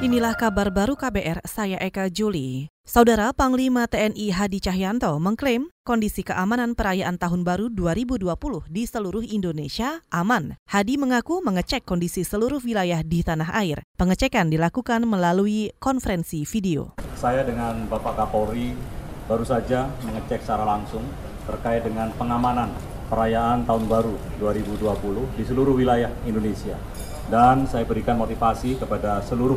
Inilah kabar baru KBR, saya Eka Juli. Saudara Panglima TNI Hadi Cahyanto mengklaim kondisi keamanan perayaan Tahun Baru 2020 di seluruh Indonesia aman. Hadi mengaku mengecek kondisi seluruh wilayah di tanah air. Pengecekan dilakukan melalui konferensi video. Saya dengan Bapak Kapolri baru saja mengecek secara langsung terkait dengan pengamanan perayaan Tahun Baru 2020 di seluruh wilayah Indonesia. Dan saya berikan motivasi kepada seluruh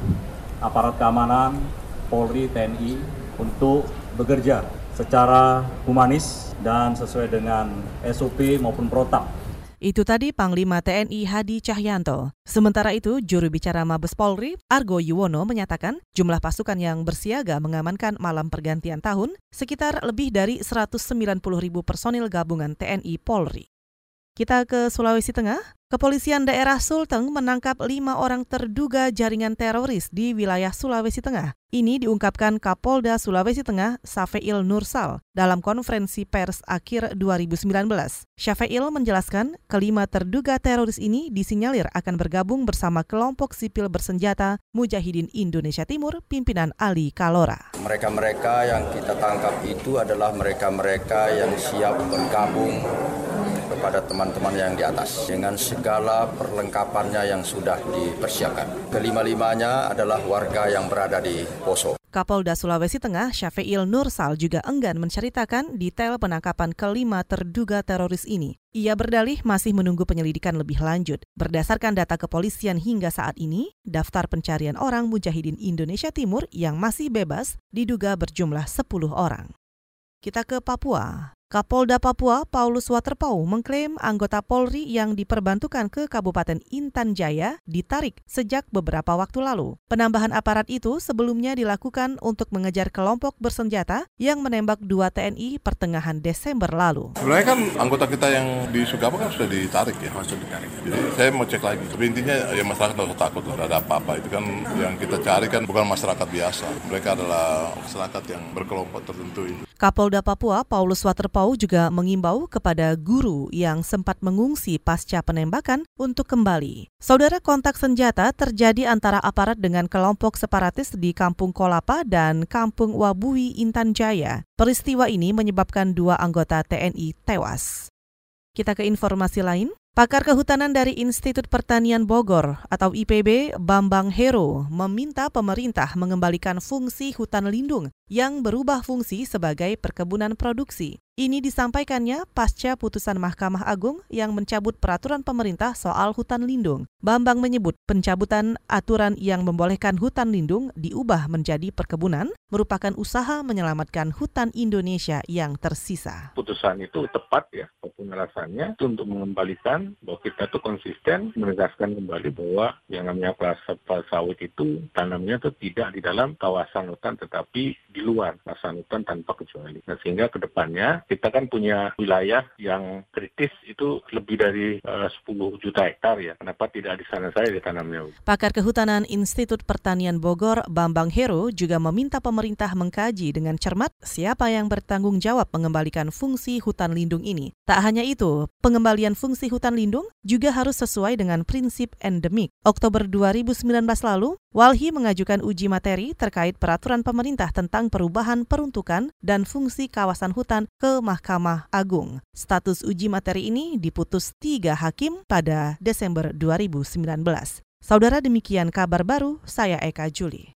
aparat keamanan, Polri, TNI untuk bekerja secara humanis dan sesuai dengan SOP maupun protap itu tadi Panglima TNI Hadi Cahyanto. Sementara itu, juru bicara Mabes Polri, Argo Yuwono, menyatakan jumlah pasukan yang bersiaga mengamankan malam pergantian tahun sekitar lebih dari 190 ribu personil gabungan TNI Polri. Kita ke Sulawesi Tengah. Kepolisian daerah Sulteng menangkap lima orang terduga jaringan teroris di wilayah Sulawesi Tengah. Ini diungkapkan Kapolda Sulawesi Tengah, Safeil Nursal, dalam konferensi pers akhir 2019. Safeil menjelaskan kelima terduga teroris ini disinyalir akan bergabung bersama kelompok sipil bersenjata Mujahidin Indonesia Timur pimpinan Ali Kalora. Mereka-mereka yang kita tangkap itu adalah mereka-mereka yang siap bergabung kepada teman-teman yang di atas dengan segala perlengkapannya yang sudah dipersiapkan. Kelima-limanya adalah warga yang berada di Poso. Kapolda Sulawesi Tengah Syafeil Nursal juga enggan menceritakan detail penangkapan kelima terduga teroris ini. Ia berdalih masih menunggu penyelidikan lebih lanjut. Berdasarkan data kepolisian hingga saat ini, daftar pencarian orang Mujahidin Indonesia Timur yang masih bebas diduga berjumlah 10 orang. Kita ke Papua. Kapolda Papua Paulus Waterpau mengklaim anggota Polri yang diperbantukan ke Kabupaten Intan Jaya ditarik sejak beberapa waktu lalu. Penambahan aparat itu sebelumnya dilakukan untuk mengejar kelompok bersenjata yang menembak dua TNI pertengahan Desember lalu. Sebenarnya kan anggota kita yang di Sugapa kan sudah ditarik ya. Sudah ditarik. Jadi saya mau cek lagi. Tapi intinya ya masyarakat usah takut, tidak ada apa-apa. Itu kan yang kita cari kan bukan masyarakat biasa. Mereka adalah masyarakat yang berkelompok tertentu itu. Kapolda Papua Paulus Waterpau juga mengimbau kepada guru yang sempat mengungsi pasca penembakan untuk kembali. Saudara kontak senjata terjadi antara aparat dengan kelompok separatis di Kampung Kolapa dan Kampung Wabui Intan Jaya. Peristiwa ini menyebabkan dua anggota TNI tewas. Kita ke informasi lain. Pakar Kehutanan dari Institut Pertanian Bogor atau IPB, Bambang Hero, meminta pemerintah mengembalikan fungsi hutan lindung yang berubah fungsi sebagai perkebunan produksi. Ini disampaikannya pasca putusan Mahkamah Agung yang mencabut peraturan pemerintah soal hutan lindung. Bambang menyebut pencabutan aturan yang membolehkan hutan lindung diubah menjadi perkebunan merupakan usaha menyelamatkan hutan Indonesia yang tersisa. Putusan itu tepat ya, apa pun alasannya, itu untuk mengembalikan bahwa kita tuh konsisten menegaskan kembali bahwa yang namanya kelapa sawit itu tanamnya itu tidak di dalam kawasan hutan tetapi di luar kawasan hutan tanpa kecuali. Nah, sehingga ke depannya kita kan punya wilayah yang kritis itu lebih dari eh, uh, 10 juta hektar ya. Kenapa tidak di sana saya ditanamnya? Pakar Kehutanan Institut Pertanian Bogor, Bambang Hero, juga meminta pemerintah mengkaji dengan cermat siapa yang bertanggung jawab mengembalikan fungsi hutan lindung ini. Tak hanya itu, pengembalian fungsi hutan lindung juga harus sesuai dengan prinsip endemik. Oktober 2019 lalu, Walhi mengajukan uji materi terkait peraturan pemerintah tentang perubahan peruntukan dan fungsi kawasan hutan ke Mahkamah Agung. Status uji materi ini diputus tiga hakim pada Desember 2019. Saudara demikian kabar baru, saya Eka Juli.